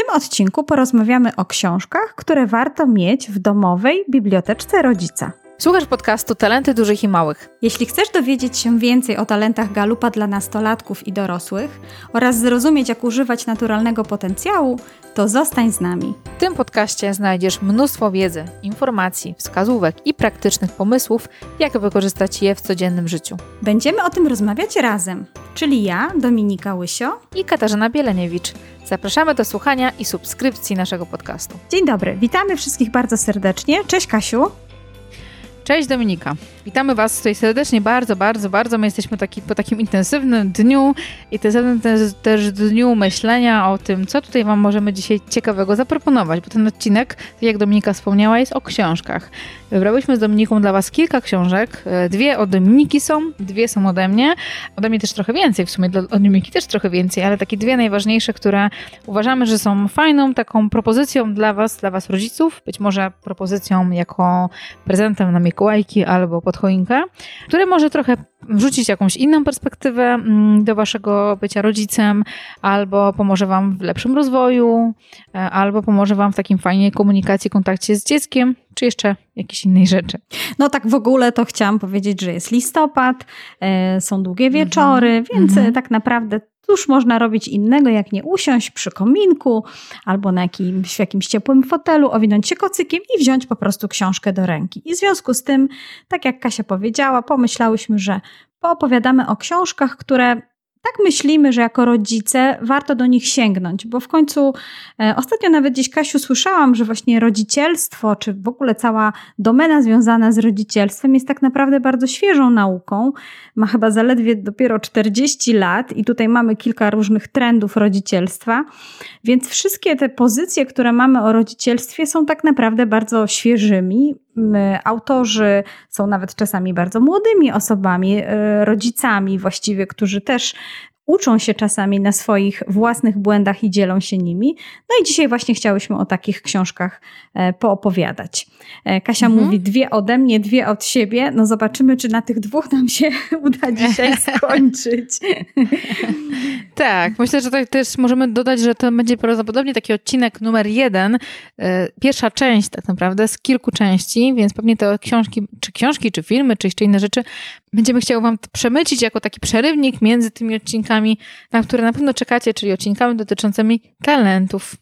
tym odcinku porozmawiamy o książkach, które warto mieć w domowej biblioteczce rodzica. Słuchasz podcastu Talenty Dużych i Małych. Jeśli chcesz dowiedzieć się więcej o talentach galupa dla nastolatków i dorosłych oraz zrozumieć, jak używać naturalnego potencjału, to zostań z nami. W tym podcaście znajdziesz mnóstwo wiedzy, informacji, wskazówek i praktycznych pomysłów, jak wykorzystać je w codziennym życiu. Będziemy o tym rozmawiać razem, czyli ja, Dominika Łysio i Katarzyna Bieleniewicz. Zapraszamy do słuchania i subskrypcji naszego podcastu. Dzień dobry, witamy wszystkich bardzo serdecznie. Cześć Kasiu. Cześć Dominika. Witamy Was tutaj serdecznie, bardzo, bardzo, bardzo. My jesteśmy taki, po takim intensywnym dniu, intensywnym też, też dniu myślenia o tym, co tutaj Wam możemy dzisiaj ciekawego zaproponować, bo ten odcinek, tak jak Dominika wspomniała, jest o książkach. Wybrałyśmy z Dominiką dla Was kilka książek. E, dwie od Dominiki są, dwie są ode mnie. Ode mnie też trochę więcej, w sumie od Dominiki też trochę więcej, ale takie dwie najważniejsze, które uważamy, że są fajną taką propozycją dla Was, dla Was rodziców. Być może propozycją jako prezentem na Mikołajki albo pod choinkę, które może trochę wrzucić jakąś inną perspektywę mm, do waszego bycia rodzicem, albo pomoże wam w lepszym rozwoju, e, albo pomoże wam w takim fajnej komunikacji, kontakcie z dzieckiem, czy jeszcze jakiejś innej rzeczy. No tak w ogóle to chciałam powiedzieć, że jest listopad, e, są długie mhm. wieczory, -hmm. więc mm -hmm. tak naprawdę Cóż można robić innego, jak nie usiąść przy kominku albo na jakimś, w jakimś ciepłym fotelu, owinąć się kocykiem i wziąć po prostu książkę do ręki. I w związku z tym, tak jak Kasia powiedziała, pomyślałyśmy, że poopowiadamy o książkach, które tak myślimy, że jako rodzice warto do nich sięgnąć, bo w końcu e, ostatnio nawet gdzieś Kasiu słyszałam, że właśnie rodzicielstwo, czy w ogóle cała domena związana z rodzicielstwem jest tak naprawdę bardzo świeżą nauką. Ma chyba zaledwie dopiero 40 lat i tutaj mamy kilka różnych trendów rodzicielstwa, więc wszystkie te pozycje, które mamy o rodzicielstwie są tak naprawdę bardzo świeżymi. Autorzy są nawet czasami bardzo młodymi osobami, e, rodzicami właściwie, którzy też uczą się czasami na swoich własnych błędach i dzielą się nimi. No i dzisiaj właśnie chciałyśmy o takich książkach e, poopowiadać. E, Kasia mhm. mówi dwie ode mnie, dwie od siebie. No zobaczymy, czy na tych dwóch nam się uda dzisiaj skończyć. tak, myślę, że tutaj też możemy dodać, że to będzie prawdopodobnie taki odcinek numer jeden, e, pierwsza część tak naprawdę z kilku części, więc pewnie te książki, czy książki, czy filmy, czy jeszcze inne rzeczy będziemy chciały wam przemycić jako taki przerywnik między tymi odcinkami, na które na pewno czekacie, czyli odcinkami dotyczącymi talentów.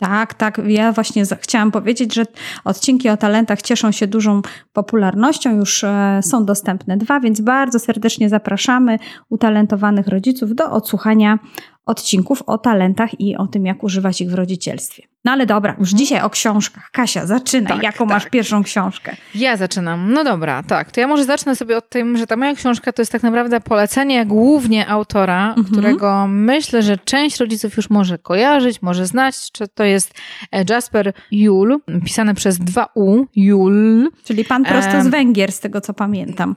Tak, tak. Ja właśnie chciałam powiedzieć, że odcinki o talentach cieszą się dużą popularnością. Już e, są dostępne dwa, więc bardzo serdecznie zapraszamy utalentowanych rodziców do odsłuchania odcinków o talentach i o tym, jak używać ich w rodzicielstwie. No ale dobra, już dzisiaj o książkach. Kasia, zaczynaj. Tak, Jaką tak. masz pierwszą książkę? Ja zaczynam. No dobra, tak. To ja może zacznę sobie od tym, że ta moja książka to jest tak naprawdę polecenie głównie autora, mhm. którego myślę, że część rodziców już może kojarzyć, może znać, czy to jest e, Jasper Jul, pisane przez dwa U, Jul. Czyli pan prosto z Węgier, z tego co pamiętam.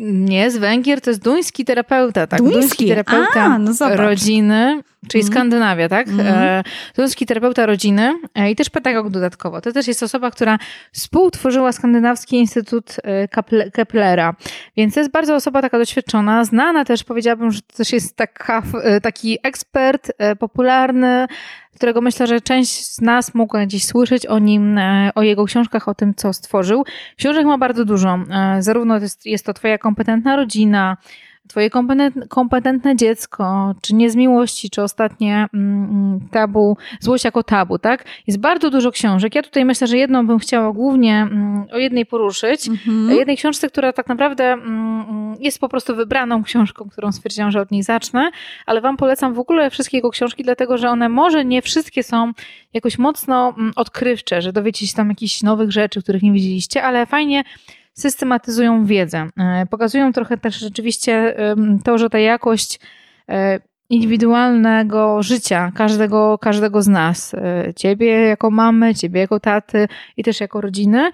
Nie, z Węgier to jest duński terapeuta, tak? Duński, duński terapeuta A, no rodziny, czyli mm. Skandynawia, tak? Mm. E, duński terapeuta rodziny e, i też pedagog dodatkowo. To też jest osoba, która współtworzyła Skandynawski Instytut e, Keplera, więc to jest bardzo osoba taka doświadczona, znana też, powiedziałabym, że to też jest taka, e, taki ekspert e, popularny, którego myślę, że część z nas mogła gdzieś słyszeć o nim, e, o jego książkach, o tym, co stworzył. Książek ma bardzo dużo. E, zarówno jest, jest to Twoja kompetentna rodzina, Twoje kompetentne dziecko, czy nie z miłości, czy ostatnie mm, mm, tabu, złość jako tabu, tak? Jest bardzo dużo książek. Ja tutaj myślę, że jedną bym chciała głównie mm, o jednej poruszyć. Mhm. Jednej książce, która tak naprawdę jest po prostu wybraną książką, którą stwierdziłam, że od niej zacznę, ale Wam polecam w ogóle wszystkie jego książki, dlatego że one może nie wszystkie są jakoś mocno odkrywcze, że dowiecie się tam jakichś nowych rzeczy, których nie widzieliście, ale fajnie systematyzują wiedzę. E, pokazują trochę też rzeczywiście to, że ta jakość e, indywidualnego życia każdego, każdego z nas. E, ciebie jako mamy, ciebie jako taty i też jako rodziny.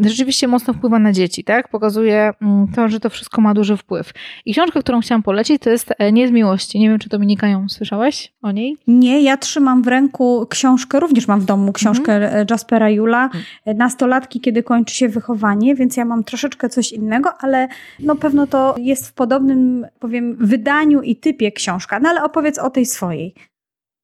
Rzeczywiście mocno wpływa na dzieci, tak? Pokazuje mm, to, że to wszystko ma duży wpływ. I książka, którą chciałam polecić, to jest Nie z miłości. Nie wiem, czy Dominika ją słyszałeś o niej? Nie, ja trzymam w ręku książkę, również mam w domu książkę mhm. Jaspera Jula, mhm. Nastolatki, kiedy kończy się wychowanie, więc ja mam troszeczkę coś innego, ale no pewno to jest w podobnym, powiem, wydaniu i typie książka no ale opowiedz o tej swojej.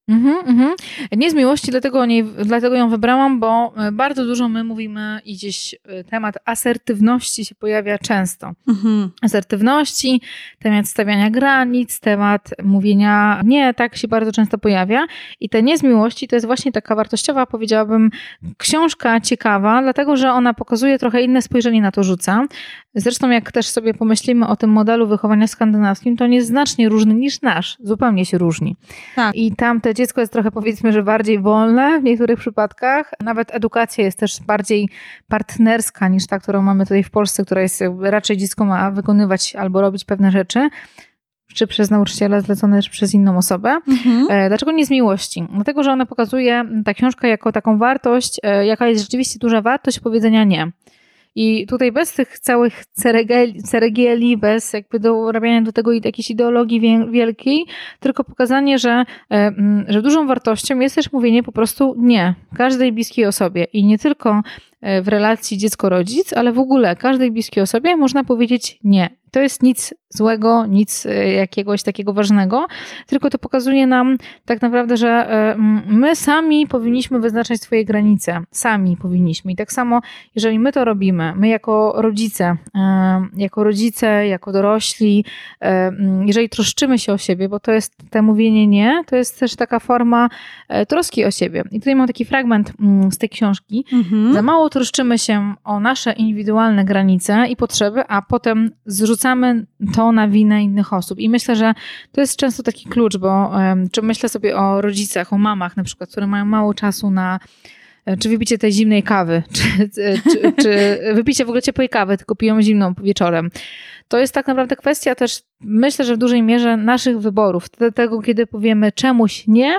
Mhm, mhm. Nie z miłości, dlatego, nie, dlatego ją wybrałam, bo e, bardzo dużo my mówimy i gdzieś e, temat asertywności się pojawia często. Mhm. Asertywności, temat stawiania granic, temat mówienia nie, tak się bardzo często pojawia. I te nie z miłości to jest właśnie taka wartościowa, powiedziałabym, książka ciekawa, dlatego że ona pokazuje trochę inne spojrzenie na to rzuca. Zresztą jak też sobie pomyślimy o tym modelu wychowania skandynawskim, to on jest znacznie różny niż nasz. Zupełnie się różni. Tak. I tam te dziecko jest trochę powiedzmy, że bardziej wolne w niektórych przypadkach. Nawet edukacja jest też bardziej partnerska niż ta, którą mamy tutaj w Polsce, która jest raczej dziecko ma wykonywać albo robić pewne rzeczy czy przez nauczyciela zlecone, czy przez inną osobę. Mhm. E, dlaczego nie z miłości? Dlatego, że ona pokazuje ta książka jako taką wartość, e, jaka jest rzeczywiście duża wartość powiedzenia nie. I tutaj bez tych całych ceregieli, bez jakby dorabiania do tego jakiejś ideologii wielkiej, tylko pokazanie, że, e, że dużą wartością jest też mówienie po prostu nie każdej bliskiej osobie. I nie tylko e, w relacji dziecko-rodzic, ale w ogóle każdej bliskiej osobie można powiedzieć nie to jest nic złego, nic e, jakiegoś takiego ważnego, tylko to pokazuje nam tak naprawdę, że e, my sami powinniśmy wyznaczać swoje granice. Sami powinniśmy. I tak samo, jeżeli my to robimy, my jako rodzice, e, jako rodzice, jako dorośli, jeżeli troszczymy się o siebie, bo to jest te mówienie nie, to jest też taka forma troski o siebie. I tutaj mam taki fragment z tej książki. Mhm. Za mało troszczymy się o nasze indywidualne granice i potrzeby, a potem zrzucamy zrzucamy na winę innych osób. I myślę, że to jest często taki klucz, bo czy myślę sobie o rodzicach, o mamach na przykład, które mają mało czasu na e, czy wypicie tej zimnej kawy, czy, czy, czy wypicie w ogóle ciepłej kawy, tylko piją zimną wieczorem. To jest tak naprawdę kwestia też myślę, że w dużej mierze naszych wyborów, tego, kiedy powiemy czemuś nie,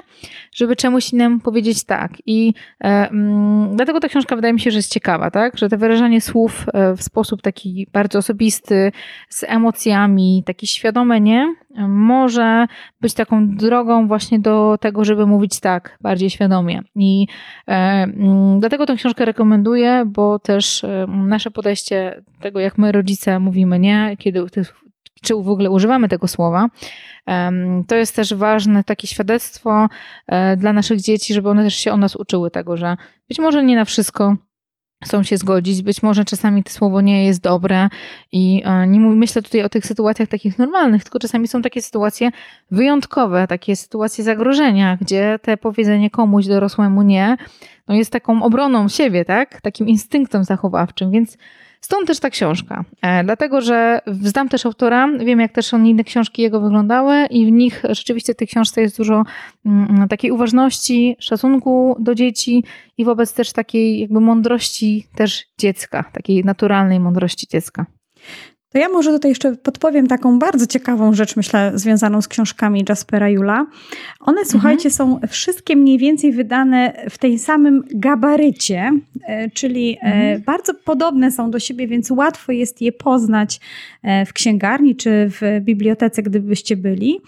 żeby czemuś innemu powiedzieć tak. I e, mm, dlatego ta książka wydaje mi się, że jest ciekawa, tak? Że to wyrażanie słów e, w sposób taki bardzo osobisty, z emocjami, takie świadome nie, może być taką drogą właśnie do tego, żeby mówić tak, bardziej świadomie. I e, mm, dlatego tę książkę rekomenduję, bo też e, nasze podejście tego, jak my rodzice mówimy nie, kiedy czy w ogóle używamy tego słowa. To jest też ważne takie świadectwo e, dla naszych dzieci, żeby one też się o nas uczyły tego, że być może nie na wszystko chcą się zgodzić. Być może czasami to słowo nie jest dobre i e, nie myślę tutaj o tych sytuacjach takich normalnych, tylko czasami są takie sytuacje wyjątkowe, takie sytuacje zagrożenia, gdzie te powiedzenie komuś dorosłemu nie, no jest taką obroną siebie, tak? Takim instynktem zachowawczym, więc Stąd też ta książka. E, dlatego, że znam też autora, wiem jak też inne książki jego wyglądały i w nich rzeczywiście w tej książce jest dużo mm, takiej uważności, szacunku do dzieci i wobec też takiej jakby mądrości też dziecka, takiej naturalnej mądrości dziecka. To ja może tutaj jeszcze podpowiem taką bardzo ciekawą rzecz, myślę, związaną z książkami Jaspera Jula. One, słuchajcie, mhm. są wszystkie mniej więcej wydane w tej samym gabarycie, e, czyli e, mhm. bardzo podobne są do siebie, więc łatwo jest je poznać e, w księgarni czy w bibliotece, gdybyście byli.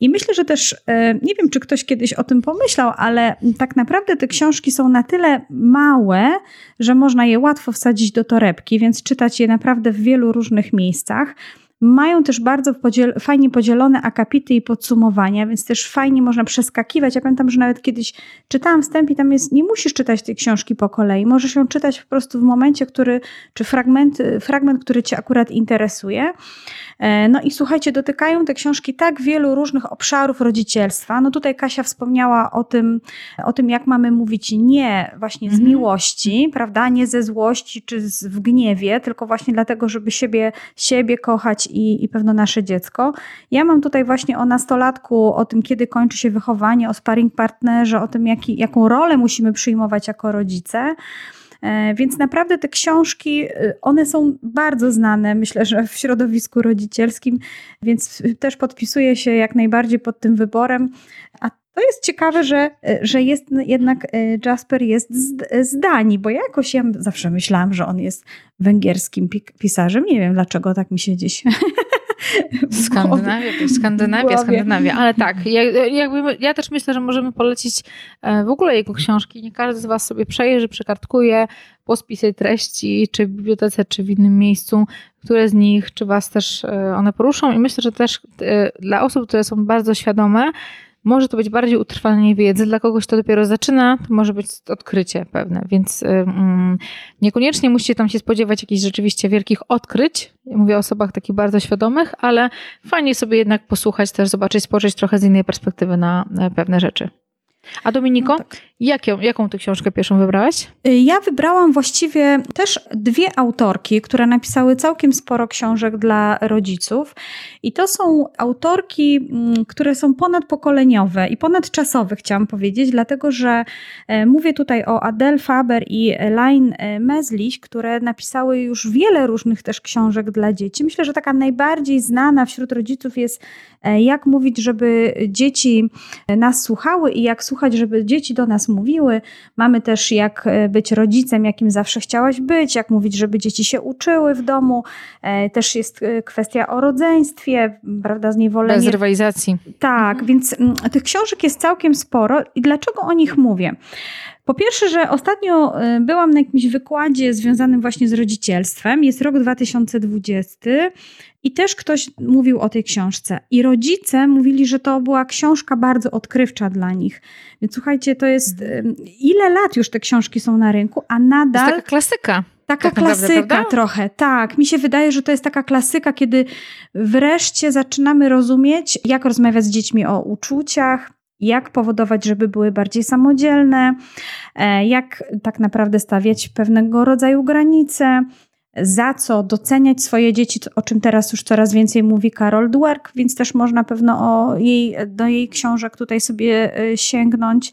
I myślę, że też, nie wiem, czy ktoś kiedyś o tym pomyślał, ale tak naprawdę te książki są na tyle małe, że można je łatwo wsadzić do torebki, więc czytać je naprawdę w wielu różnych miejscach miejscach. Mają też bardzo podziel fajnie podzielone akapity i podsumowania, więc też fajnie można przeskakiwać. Ja pamiętam, że nawet kiedyś czytałam wstęp i tam jest, nie musisz czytać tej książki po kolei, możesz ją czytać po prostu w momencie, który, czy fragment, fragment który Cię akurat interesuje. E, no i słuchajcie, dotykają te książki tak wielu różnych obszarów rodzicielstwa. No tutaj Kasia wspomniała o tym, o tym jak mamy mówić nie właśnie z mhm. miłości, prawda, nie ze złości czy z, w gniewie, tylko właśnie dlatego, żeby siebie, siebie kochać i, i pewno nasze dziecko. Ja mam tutaj właśnie o nastolatku, o tym, kiedy kończy się wychowanie, o sparring partnerze, o tym, jaki, jaką rolę musimy przyjmować jako rodzice. E, więc naprawdę te książki, y, one są bardzo znane, myślę, że w środowisku rodzicielskim, więc też podpisuję się jak najbardziej pod tym wyborem. A to jest ciekawe, że, że jest jednak y, Jasper jest z, z Danii, bo ja jakoś ja zawsze myślałam, że on jest węgierskim pisarzem. Nie wiem, dlaczego tak mi się dziś Skandynawia, Skandynawia, Skandynawia. Ale tak, ja, jakby, ja też myślę, że możemy polecić e, w ogóle jego książki. Nie każdy z Was sobie przejrzy, przekartkuje, pospisy treści, czy w bibliotece, czy w innym miejscu, które z nich, czy Was też e, one poruszą. I myślę, że też e, dla osób, które są bardzo świadome, może to być bardziej utrwalenie wiedzy. Dla kogoś, kto dopiero zaczyna, to może być odkrycie pewne, więc mm, niekoniecznie musicie tam się spodziewać jakichś rzeczywiście wielkich odkryć. Mówię o osobach takich bardzo świadomych, ale fajnie sobie jednak posłuchać, też zobaczyć, spojrzeć trochę z innej perspektywy na pewne rzeczy. A Dominiko, no tak. Jaką, jaką ty książkę pierwszą wybrałaś? Y, ja wybrałam właściwie też dwie autorki, które napisały całkiem sporo książek dla rodziców. I to są autorki, mm, które są ponadpokoleniowe i ponadczasowe, chciałam powiedzieć, dlatego że e, mówię tutaj o Adele Faber i Elaine e, Mesliś, które napisały już wiele różnych też książek dla dzieci. Myślę, że taka najbardziej znana wśród rodziców jest E, jak mówić, żeby dzieci nas słuchały i jak słuchać, żeby dzieci do nas mówiły. Mamy też jak e, być rodzicem, jakim zawsze chciałaś być, jak mówić, żeby dzieci się uczyły w domu. E, też jest kwestia o rodzeństwie, prawda, zniewolenie. Bez rywalizacji. Tak, mhm. więc mm, tych książek jest całkiem sporo i dlaczego o nich mówię? Po pierwsze, że ostatnio byłam na jakimś wykładzie związanym właśnie z rodzicielstwem. Jest rok 2020 i też ktoś mówił o tej książce. I rodzice mówili, że to była książka bardzo odkrywcza dla nich. Więc słuchajcie, to jest mhm. ile lat już te książki są na rynku, a nadal. To jest taka klasyka. Taka tak klasyka naprawdę, trochę, tak. Mi się wydaje, że to jest taka klasyka, kiedy wreszcie zaczynamy rozumieć, jak rozmawiać z dziećmi o uczuciach, jak powodować, żeby były bardziej samodzielne, e, jak tak naprawdę stawiać pewnego rodzaju granice, za co doceniać swoje dzieci, o czym teraz już coraz więcej mówi Carol Dweck, więc też można pewno o jej, do jej książek tutaj sobie e, sięgnąć.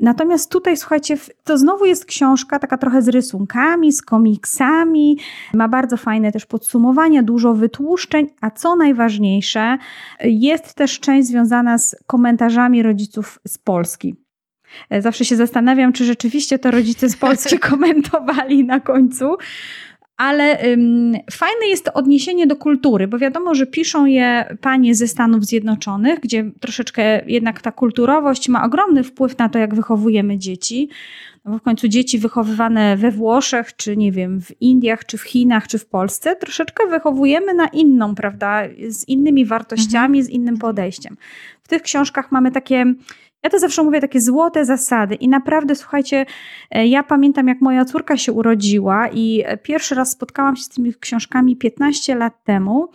Natomiast tutaj, słuchajcie, to znowu jest książka taka trochę z rysunkami, z komiksami, ma bardzo fajne też podsumowania, dużo wytłuszczeń, a co najważniejsze, jest też część związana z komentarzami rodziców z Polski. E, zawsze się zastanawiam, czy rzeczywiście to rodzice z Polski komentowali na końcu, ale ym, fajne jest to odniesienie do kultury, bo wiadomo, że piszą je panie ze Stanów Zjednoczonych, gdzie troszeczkę jednak ta kulturowość ma ogromny wpływ na to, jak wychowujemy dzieci. No bo w końcu dzieci wychowywane we Włoszech, czy nie wiem, w Indiach, czy w Chinach, czy w Polsce, troszeczkę wychowujemy na inną, prawda, z innymi wartościami, mhm. z innym podejściem. W tych książkach mamy takie ja to zawsze mówię takie złote zasady. I naprawdę słuchajcie, e, ja pamiętam jak moja córka się urodziła i pierwszy raz spotkałam się z tymi książkami 15 lat temu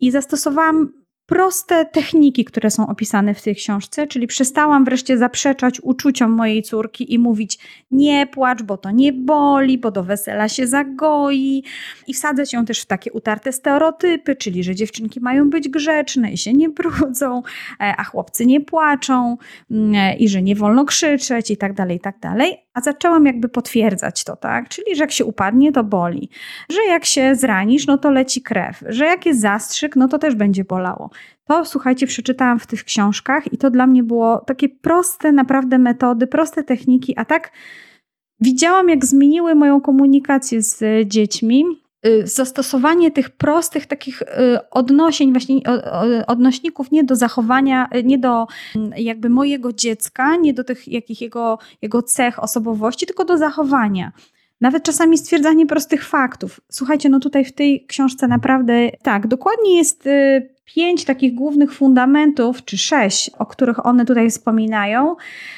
i zastosowałam proste techniki, które są opisane w tej książce, czyli przestałam wreszcie zaprzeczać uczuciom mojej córki i mówić nie płacz, bo to nie boli, bo do wesela się zagoi i wsadzać ją też w takie utarte stereotypy, czyli że dziewczynki mają być grzeczne i się nie brudzą, e, a chłopcy nie płaczą mm, e, i że nie wolno krzyczeć i tak dalej, i tak dalej. A zaczęłam jakby potwierdzać to, tak? Czyli, że jak się upadnie, to boli. Że jak się zranisz, no to leci krew. Że jak jest zastrzyk, no to też będzie bolało. To, słuchajcie, przeczytałam w tych książkach i to dla mnie było takie proste naprawdę metody, proste techniki, a tak widziałam, jak zmieniły moją komunikację z dziećmi zastosowanie tych prostych takich y, odnosień, właśnie odnośników nie do zachowania, y, nie do mm, jakby mojego dziecka, nie do tych jakich jego, jego cech osobowości, tylko do zachowania. Nawet czasami stwierdzanie prostych faktów. Słuchajcie, no tutaj w tej książce naprawdę tak, dokładnie jest pięć takich głównych fundamentów, czy sześć, o których one tutaj wspominają,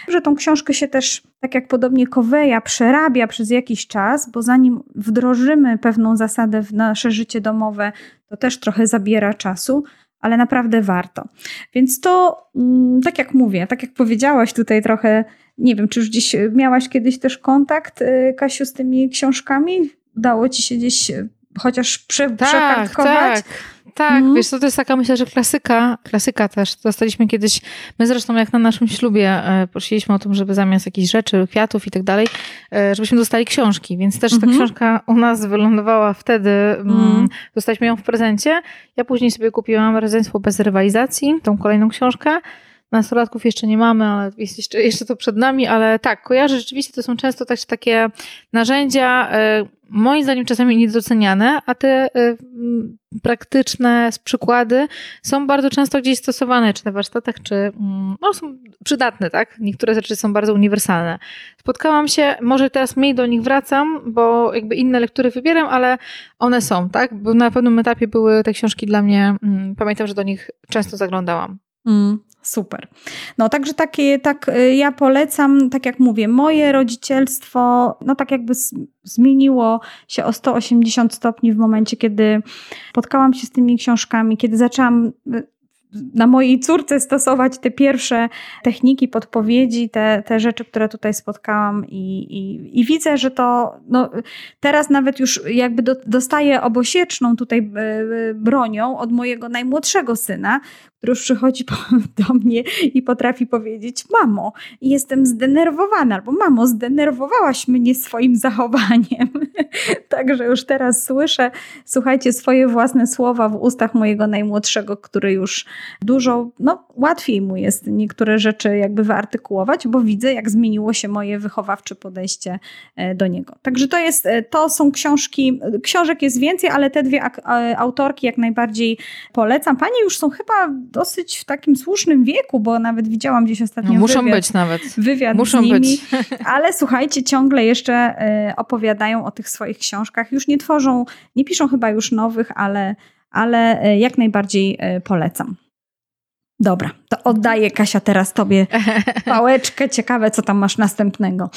że tą książkę się też, tak jak podobnie Koweja, przerabia przez jakiś czas, bo zanim wdrożymy pewną zasadę w nasze życie domowe, to też trochę zabiera czasu, ale naprawdę warto. Więc to, mm, tak jak mówię, tak jak powiedziałaś tutaj trochę, nie wiem, czy już gdzieś miałaś kiedyś też kontakt, y, Kasiu, z tymi książkami? Udało ci się gdzieś y, chociaż prze, tak, przekartkować? Tak. Tak, mm. wiesz, to, to jest taka, myślę, że klasyka, klasyka też. Dostaliśmy kiedyś, my zresztą jak na naszym ślubie e, prosiliśmy o tym, żeby zamiast jakichś rzeczy, kwiatów i tak dalej, e, żebyśmy dostali książki, więc też ta -hmm. książka u nas wylądowała wtedy, mm. dostaliśmy ją w prezencie. Ja później sobie kupiłam Rodzeństwo bez rywalizacji, tą kolejną książkę. Nastolatków jeszcze nie mamy, ale jeszcze, jeszcze to przed nami, ale tak, kojarzę rzeczywiście, to są często też takie narzędzia, e, moim zdaniem czasami niedoceniane, a te e, praktyczne przykłady są bardzo często gdzieś stosowane, czy na warsztatach, czy no, są przydatne, tak? Niektóre rzeczy są bardzo uniwersalne. Spotkałam się, może teraz mniej do nich wracam, bo jakby inne lektury wybieram, ale one są, tak? Bo na pewnym etapie były te książki dla mnie, pamiętam, że do nich często zaglądałam. Mm. Super. No także takie, tak y, ja polecam, tak jak mówię, moje rodzicielstwo, no tak jakby zmieniło się o 180 stopni w momencie, kiedy spotkałam się z tymi książkami, kiedy zaczęłam y, na mojej córce stosować te pierwsze techniki, podpowiedzi, te, te rzeczy, które tutaj spotkałam i, i, i widzę, że to no, teraz nawet już jakby do, dostaję obosieczną tutaj e, e, bronią od mojego najmłodszego syna, który już przychodzi do mnie i potrafi powiedzieć: Mamo, jestem zdenerwowana, albo Mamo, zdenerwowałaś mnie swoim zachowaniem. Także już teraz słyszę, słuchajcie, swoje własne słowa w ustach mojego najmłodszego, który już dużo, no łatwiej mu jest niektóre rzeczy jakby wyartykułować, bo widzę, jak zmieniło się moje wychowawcze podejście e, do niego. Także to jest, e, to są książki, książek jest więcej, ale te dwie e, autorki jak najbardziej polecam. Panie już są chyba dosyć w takim słusznym wieku, bo nawet widziałam gdzieś ostatnio no, muszą wywiad, być nawet. wywiad muszą z nimi, być. ale słuchajcie, ciągle jeszcze opowiadają o tych swoich książkach. Już nie tworzą, nie piszą chyba już nowych, ale, ale jak najbardziej polecam. Dobra, to oddaję Kasia teraz tobie pałeczkę. Ciekawe, co tam masz następnego.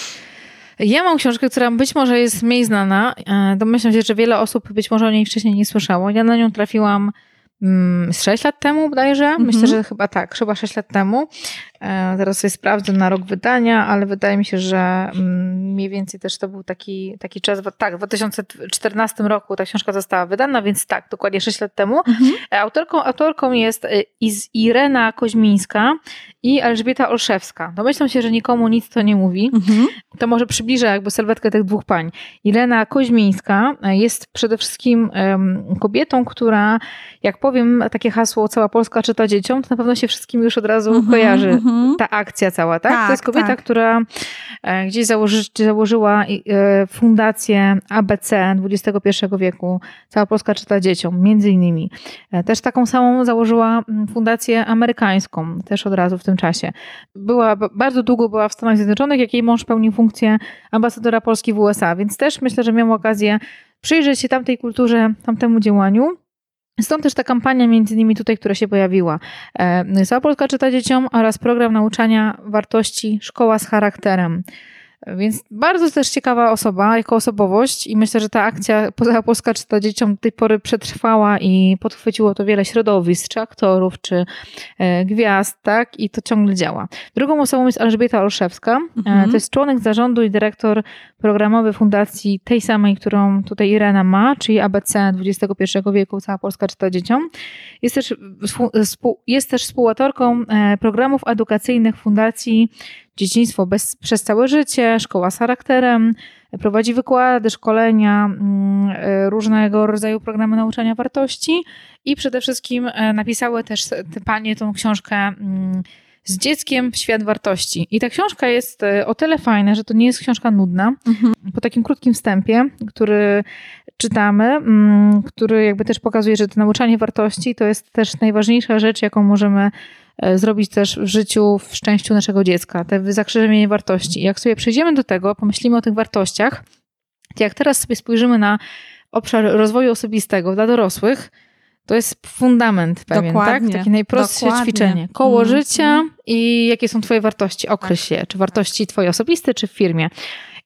Ja mam książkę, która być może jest mniej znana. E, domyślam się, że wiele osób być może o niej wcześniej nie słyszało. Ja na nią trafiłam mm, z 6 lat temu bodajże. Mm -hmm. Myślę, że chyba tak, chyba 6 lat temu. E, teraz sobie sprawdzę na rok wydania, ale wydaje mi się, że mm, mniej więcej też to był taki, taki czas, tak, w 2014 roku ta książka została wydana, więc tak, dokładnie 6 lat temu. Mhm. E, autorką, autorką jest e, Irena Koźmińska i Elżbieta Olszewska. Domyślam się, że nikomu nic to nie mówi. Mhm. To może przybliżę jakby sylwetkę tych dwóch pań. Irena Koźmińska jest przede wszystkim kobietą, która, jak powiem takie hasło cała Polska czyta dzieciom, to na pewno się wszystkim już od razu mhm, kojarzy mhm. ta akcja cała, tak? tak to jest kobieta, tak. która e, gdzieś założy, założyła e, fundację ABC XXI wieku. Cała Polska czyta dzieciom, między innymi. E, też taką samą założyła mm, fundację amerykańską, też od razu w tym czasie. Była, bardzo długo była w Stanach Zjednoczonych, jak jej mąż pełnił funkcję ambasadora Polski w USA, więc też myślę, że miał okazję przyjrzeć się tamtej kulturze, tamtemu działaniu. Stąd też ta kampania między innymi tutaj, która się pojawiła. E, Cała Polska czyta dzieciom oraz program nauczania wartości Szkoła z charakterem. Więc bardzo też ciekawa osoba, jako osobowość i myślę, że ta akcja Poza Polska czyta dzieciom do tej pory przetrwała i podchwyciło to wiele środowisk, czy aktorów, czy e, gwiazd, tak? I to ciągle działa. Drugą osobą jest Elżbieta Olszewska. E, mhm. To jest członek zarządu i dyrektor programowy fundacji tej samej, którą tutaj Irena ma, czyli ABC XXI wieku Cała Polska czyta dzieciom. Jest też, jest też współautorką e, programów edukacyjnych Fundacji Dzieciństwo bez, przez całe życie, Szkoła z charakterem, prowadzi wykłady, szkolenia, mm, e, różnego rodzaju programy nauczania wartości i przede wszystkim e, napisały też te panie tą książkę mm, z dzieckiem w świat wartości. I ta książka jest o tyle fajna, że to nie jest książka nudna. Mhm. Po takim krótkim wstępie, który czytamy, mm, który jakby też pokazuje, że to nauczanie wartości to jest też najważniejsza rzecz, jaką możemy e, zrobić też w życiu, w szczęściu naszego dziecka, te zakrzyżenie wartości. Jak sobie przejdziemy do tego, pomyślimy o tych wartościach, to jak teraz sobie spojrzymy na obszar rozwoju osobistego dla dorosłych, to jest fundament pewien, tak? Dokładnie. tak? Takie najprostsze Dokładnie. ćwiczenie. Koło mm. życia i jakie są twoje wartości. Określ się, czy wartości twoje osobiste, czy w firmie.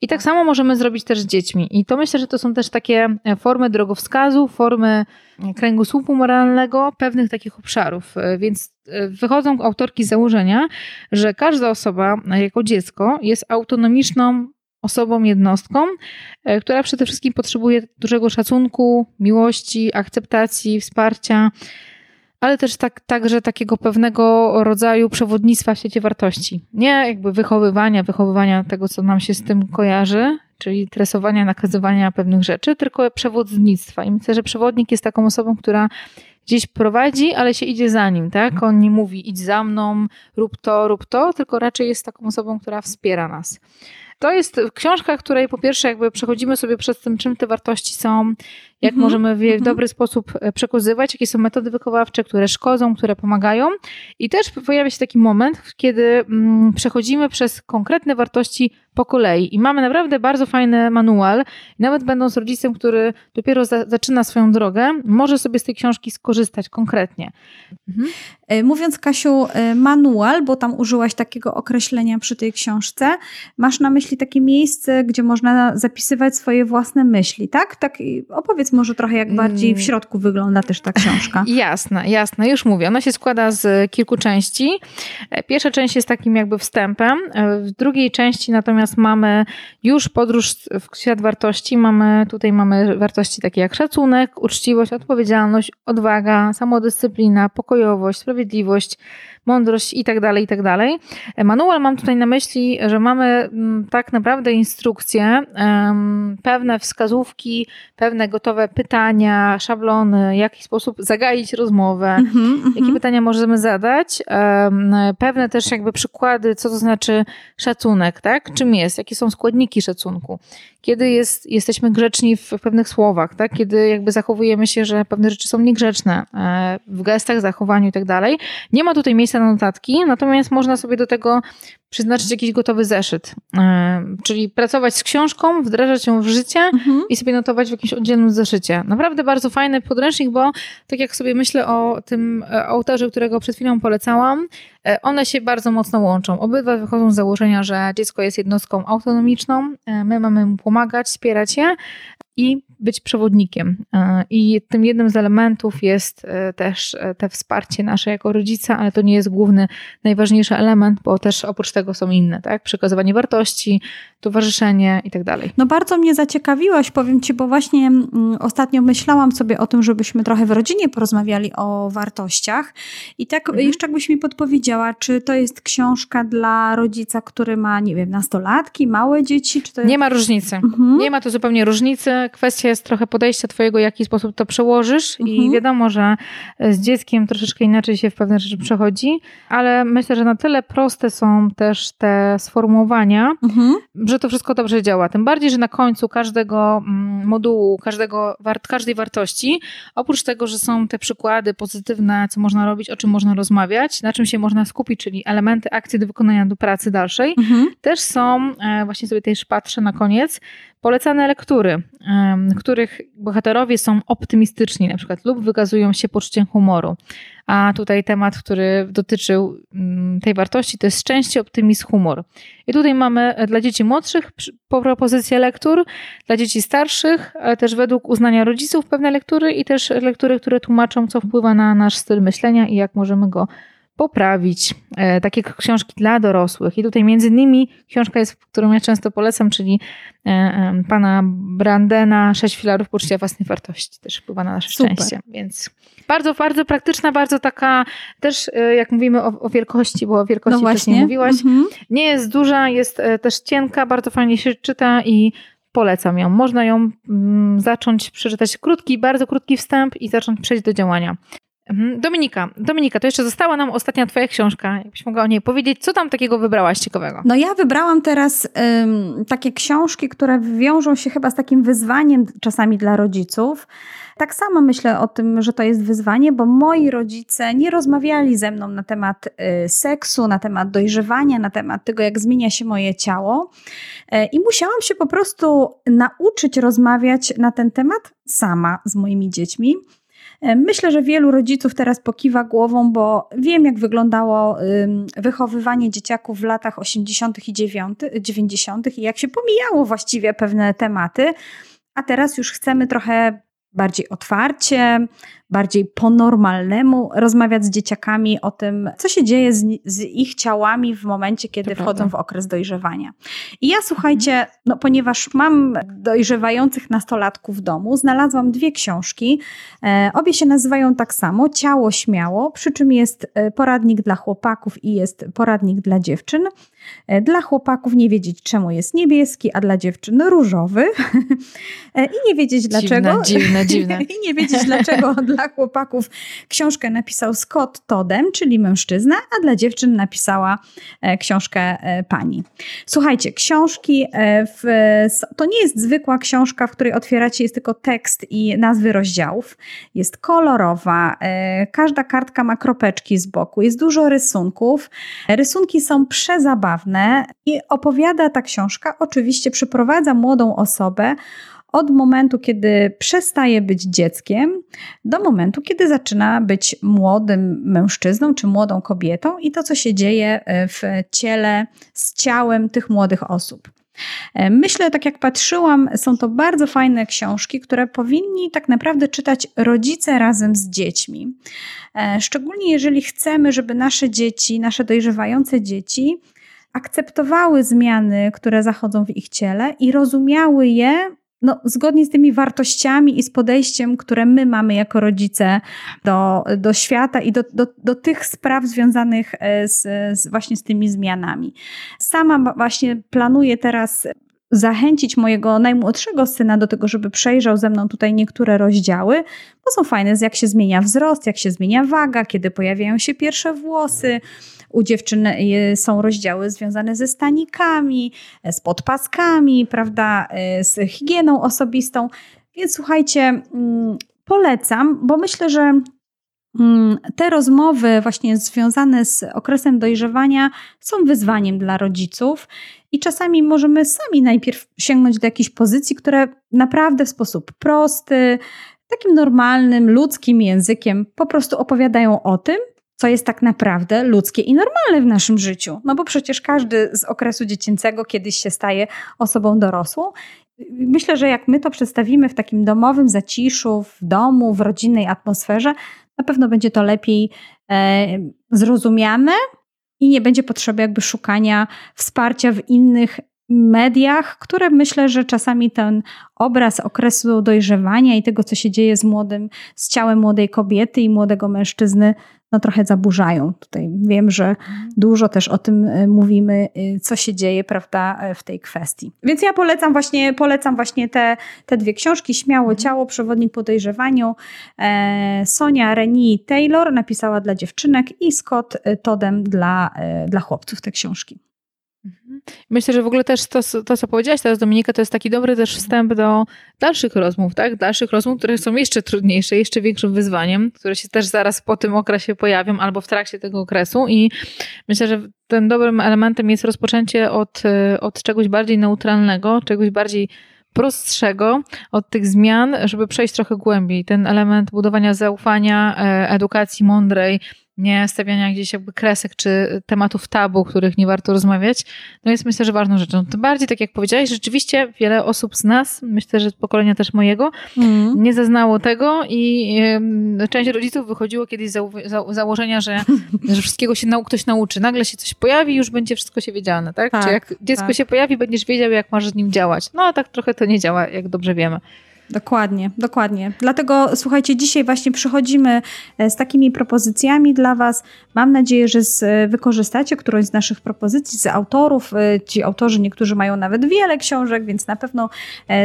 I tak samo możemy zrobić też z dziećmi. I to myślę, że to są też takie e, formy drogowskazu, formy e, kręgosłupu moralnego pewnych takich obszarów. E, więc wychodzą autorki z założenia, że każda osoba jako dziecko jest autonomiczną osobą, jednostką, która przede wszystkim potrzebuje dużego szacunku, miłości, akceptacji, wsparcia ale też tak, także takiego pewnego rodzaju przewodnictwa w świecie wartości. Nie jakby wychowywania, wychowywania tego, co nam się z tym kojarzy, czyli tresowania, nakazywania pewnych rzeczy, tylko przewodnictwa. I myślę, że przewodnik jest taką osobą, która gdzieś prowadzi, ale się idzie za nim, tak? On nie mówi idź za mną, rób to, rób to, tylko raczej jest taką osobą, która wspiera nas. To jest książka, której po pierwsze jakby przechodzimy sobie przez tym, czym te wartości są, jak mhm. możemy w mhm. dobry sposób e, przekazywać, jakie są metody wychowawcze, które szkodzą, które pomagają. I też pojawia się taki moment, kiedy mm, przechodzimy przez konkretne wartości po kolei. I mamy naprawdę bardzo fajny manual. Nawet będąc rodzicem, który dopiero za, zaczyna swoją drogę, może sobie z tej książki skorzystać konkretnie. Mhm. E, mówiąc, Kasiu, e, manual, bo tam użyłaś takiego określenia przy tej książce, masz na myśli takie miejsce, gdzie można zapisywać swoje własne myśli, tak? tak opowiedz może trochę, jak bardziej w mm. środku wygląda też ta książka. Jasne, jasne, już mówię. Ona się składa z kilku części. E, pierwsza część jest takim jakby wstępem. W drugiej części natomiast mamy już podróż w świat wartości. Mamy, tutaj mamy wartości takie jak szacunek, uczciwość, odpowiedzialność, odwaga, samodyscyplina, pokojowość, sprawiedliwość, mądrość i tak dalej, i tak dalej. Manual mam tutaj na myśli, że mamy mm, tak naprawdę instrukcje, pewne wskazówki, pewne gotowe pytania, szablony, w jaki sposób zagaić rozmowę, mm -hmm, jakie pytania możemy zadać, pewne też jakby przykłady, co to znaczy szacunek, tak? Czym jest, jakie są składniki szacunku, kiedy jest, jesteśmy grzeczni w pewnych słowach, tak? kiedy jakby zachowujemy się, że pewne rzeczy są niegrzeczne e, w gestach, zachowaniu i tak dalej. Nie ma tutaj miejsca na notatki, natomiast można sobie do tego przeznaczyć jakiś gotowy zeszyt. E, czyli pracować z książką, wdrażać ją w życie mhm. i sobie notować w jakimś oddzielnym zeszycie. Naprawdę bardzo fajny podręcznik, bo tak jak sobie myślę o tym e, autorze, którego przed chwilą polecałam, e, one się bardzo mocno łączą. Obydwa wychodzą z założenia, że dziecko jest jednostką autonomiczną, my mamy mu pomagać, wspierać je, i być przewodnikiem. E, I tym jednym z elementów jest e, też e, te wsparcie nasze jako rodzica, ale to nie jest główny, najważniejszy element, bo też oprócz tego są inne, tak? Przekazywanie wartości, towarzyszenie i tak dalej. No bardzo mnie zaciekawiłaś, powiem Ci, bo właśnie mm, ostatnio myślałam sobie o tym, żebyśmy trochę w rodzinie porozmawiali o wartościach i tak mhm. jeszcze jakbyś mi podpowiedziała, czy to jest książka dla rodzica, który ma, nie wiem, nastolatki, małe dzieci, czy to. Nie ma różnicy. Mhm. Nie ma to zupełnie różnicy kwestia jest trochę podejścia twojego, w jaki sposób to przełożysz mhm. i wiadomo, że z dzieckiem troszeczkę inaczej się w pewne rzeczy przechodzi, ale myślę, że na tyle proste są też te sformułowania, mhm. że to wszystko dobrze działa. Tym bardziej, że na końcu każdego mm, modułu, każdego, każdej wartości, oprócz tego, że są te przykłady pozytywne, co można robić, o czym można rozmawiać, na czym się można skupić, czyli elementy akcji do wykonania do pracy dalszej, mhm. też są, e, właśnie sobie też patrzę na koniec, Polecane lektury, których bohaterowie są optymistyczni na przykład lub wykazują się poczuciem humoru. A tutaj temat, który dotyczył mm, tej wartości, to jest szczęście, optymizm, humor. I tutaj mamy dla dzieci młodszych propozycję lektur, dla dzieci starszych, ale też według uznania rodziców pewne lektury i też lektury, które tłumaczą, co wpływa na nasz styl myślenia i jak możemy go poprawić. E, takie książki dla dorosłych. I tutaj między innymi książka jest, którą ja często polecam, czyli e, pana Brandena Sześć filarów poczucia własnej wartości. Też wpływa na nasze Super. szczęście. Więc bardzo, bardzo praktyczna, bardzo taka też, e, jak mówimy o, o wielkości, bo o wielkości no też nie mówiłaś. Mhm. Nie jest duża, jest też cienka, bardzo fajnie się czyta i polecam ją. Można ją mm, zacząć przeczytać krótki, bardzo krótki wstęp i zacząć przejść do działania. Mhm. Dominika, Dominika, to jeszcze została nam ostatnia twoja książka. Jakbyś mogła o niej powiedzieć, co tam takiego wybrałaś ciekawego? No ja wybrałam teraz um, takie książki, które wiążą się chyba z takim wyzwaniem czasami dla rodziców. Tak samo myślę o tym, że to jest wyzwanie, bo moi rodzice nie rozmawiali ze mną na temat y, seksu, na temat dojrzewania, na temat tego, jak zmienia się moje ciało. Y, I musiałam się po prostu nauczyć rozmawiać na ten temat sama z moimi dziećmi. Myślę, że wielu rodziców teraz pokiwa głową, bo wiem, jak wyglądało wychowywanie dzieciaków w latach 80. i 90. i jak się pomijało właściwie pewne tematy. A teraz już chcemy trochę bardziej otwarcie, bardziej po normalnemu rozmawiać z dzieciakami o tym, co się dzieje z, z ich ciałami w momencie, kiedy to wchodzą prawda. w okres dojrzewania. I ja słuchajcie, no, ponieważ mam dojrzewających nastolatków w domu, znalazłam dwie książki. E, obie się nazywają tak samo: Ciało śmiało, przy czym jest e, poradnik dla chłopaków i jest poradnik dla dziewczyn. E, dla chłopaków nie wiedzieć, czemu jest niebieski, a dla dziewczyn różowy. E, I nie wiedzieć dlaczego. Dziwne, dziwne, dziwne. I nie wiedzieć dlaczego dla chłopaków książkę napisał Scott Todem, czyli mężczyzna, a dla dziewczyn napisała e, książkę pani. Słuchajcie, książki w, to nie jest zwykła książka, w której otwieracie jest tylko tekst i nazwy rozdziałów. Jest kolorowa, każda kartka ma kropeczki z boku, jest dużo rysunków. Rysunki są przezabawne i opowiada ta książka, oczywiście przyprowadza młodą osobę od momentu, kiedy przestaje być dzieckiem, do momentu, kiedy zaczyna być młodym mężczyzną czy młodą kobietą i to, co się dzieje w ciele, z ciałem tych młodych osób. E, myślę, tak jak patrzyłam, są to bardzo fajne książki, które powinni tak naprawdę czytać rodzice razem z dziećmi. E, szczególnie jeżeli chcemy, żeby nasze dzieci, nasze dojrzewające dzieci, akceptowały zmiany, które zachodzą w ich ciele i rozumiały je no, zgodnie z tymi wartościami i z podejściem, które my mamy jako rodzice do, do świata i do, do, do tych spraw związanych e, z, z, właśnie z tymi zmianami. Sama właśnie planuję teraz zachęcić mojego najmłodszego syna do tego, żeby przejrzał ze mną tutaj niektóre rozdziały, bo są fajne, jak się zmienia wzrost, jak się zmienia waga, kiedy pojawiają się pierwsze włosy, u dziewczyn y, są rozdziały związane ze stanikami, z podpaskami, prawda, y, z higieną osobistą. Więc słuchajcie, mm, polecam, bo myślę, że mm, te rozmowy właśnie związane z okresem dojrzewania są wyzwaniem dla rodziców i czasami możemy sami najpierw sięgnąć do jakiejś pozycji, które naprawdę w sposób prosty, takim normalnym, ludzkim językiem po prostu opowiadają o tym, co jest tak naprawdę ludzkie i normalne w naszym życiu. No bo przecież każdy z okresu dziecięcego kiedyś się staje osobą dorosłą. Myślę, że jak my to przedstawimy w takim domowym zaciszu, w domu, w rodzinnej atmosferze, na pewno będzie to lepiej e, zrozumiane i nie będzie potrzeby jakby szukania wsparcia w innych mediach, które myślę, że czasami ten obraz okresu dojrzewania i tego, co się dzieje z młodym, z ciałem młodej kobiety i młodego mężczyzny, no trochę zaburzają. Tutaj wiem, że dużo też o tym e, mówimy, e, co się dzieje, prawda, e, w tej kwestii. Więc ja polecam właśnie, polecam właśnie te, te dwie książki, Śmiało mhm. ciało, Przewodnik po dojrzewaniu. Sonia Reni Taylor napisała dla dziewczynek i Scott Todem dla, dla chłopców te książki. Myślę, że w ogóle też to, to, co powiedziałaś teraz, Dominika, to jest taki dobry też wstęp do dalszych rozmów, tak? Dalszych rozmów, które są jeszcze trudniejsze, jeszcze większym wyzwaniem, które się też zaraz po tym okresie pojawią albo w trakcie tego okresu. I myślę, że tym dobrym elementem jest rozpoczęcie od, od czegoś bardziej neutralnego, czegoś bardziej prostszego od tych zmian, żeby przejść trochę głębiej. Ten element budowania zaufania, e, edukacji mądrej, nie stawiania gdzieś jakby kresek czy tematów tabu, których nie warto rozmawiać, no jest myślę, że ważną rzeczą. Tym bardziej, tak jak powiedziałeś, rzeczywiście wiele osób z nas, myślę, że pokolenia też mojego, mm. nie zaznało tego i część rodziców wychodziło kiedyś z założenia, że, że wszystkiego się nau ktoś nauczy. Nagle się coś pojawi już będzie wszystko się wiedziane, tak? tak Czy jak dziecko tak. się pojawi, będziesz wiedział, jak masz z nim działać. No a tak trochę to nie działa, jak dobrze wiemy. Dokładnie, dokładnie. Dlatego słuchajcie, dzisiaj właśnie przychodzimy e, z takimi propozycjami dla Was. Mam nadzieję, że z, e, wykorzystacie którąś z naszych propozycji, z autorów. E, ci autorzy niektórzy mają nawet wiele książek, więc na pewno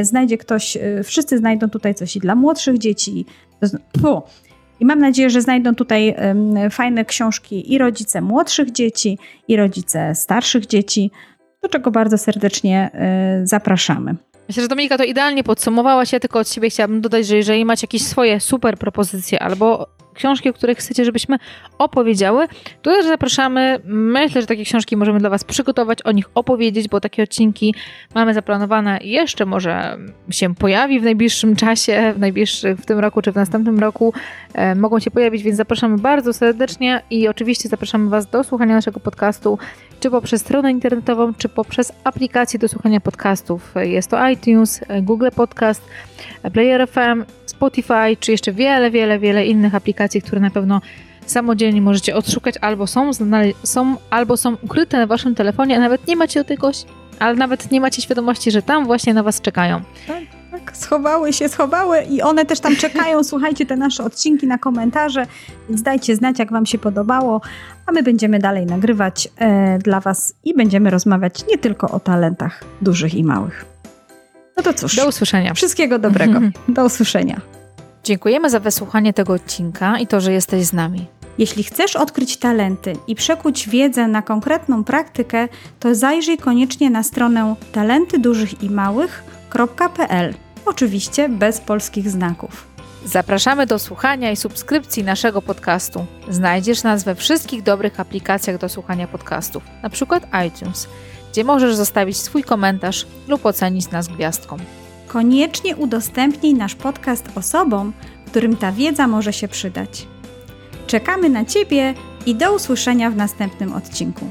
znajdzie ktoś, wszyscy znajdą tutaj coś i dla młodszych dzieci. Pu. I mam nadzieję, że znajdą tutaj fajne książki i rodzice młodszych dzieci, i rodzice starszych dzieci, do czego bardzo serdecznie zapraszamy. Myślę, że Dominika to idealnie podsumowałaś. Ja tylko od siebie chciałabym dodać, że jeżeli macie jakieś swoje super propozycje albo książki, o których chcecie, żebyśmy opowiedziały, to też zapraszamy. Myślę, że takie książki możemy dla Was przygotować, o nich opowiedzieć, bo takie odcinki mamy zaplanowane jeszcze może się pojawi w najbliższym czasie, w najbliższym, w tym roku czy w następnym roku e, mogą się pojawić, więc zapraszamy bardzo serdecznie i oczywiście zapraszamy Was do słuchania naszego podcastu, czy poprzez stronę internetową, czy poprzez aplikację do słuchania podcastów. Jest to iTunes, Google Podcast, Player FM, Spotify, czy jeszcze wiele, wiele, wiele innych aplikacji, które na pewno samodzielnie możecie odszukać, albo są, są, albo są ukryte na waszym telefonie, a nawet nie macie do tego, ale nawet nie macie świadomości, że tam właśnie na was czekają. Tak, tak. schowały się, schowały i one też tam czekają. Słuchajcie te nasze odcinki na komentarze, więc dajcie znać, jak Wam się podobało, a my będziemy dalej nagrywać e, dla Was i będziemy rozmawiać nie tylko o talentach dużych i małych. No to cóż. Do usłyszenia. Wszystkiego dobrego. Do usłyszenia. Dziękujemy za wysłuchanie tego odcinka i to, że jesteś z nami. Jeśli chcesz odkryć talenty i przekuć wiedzę na konkretną praktykę, to zajrzyj koniecznie na stronę talentydużychimałych.pl. Oczywiście bez polskich znaków. Zapraszamy do słuchania i subskrypcji naszego podcastu. Znajdziesz nas we wszystkich dobrych aplikacjach do słuchania podcastów, np. iTunes, gdzie możesz zostawić swój komentarz lub ocenić nas gwiazdką. Koniecznie udostępnij nasz podcast osobom, którym ta wiedza może się przydać. Czekamy na Ciebie i do usłyszenia w następnym odcinku.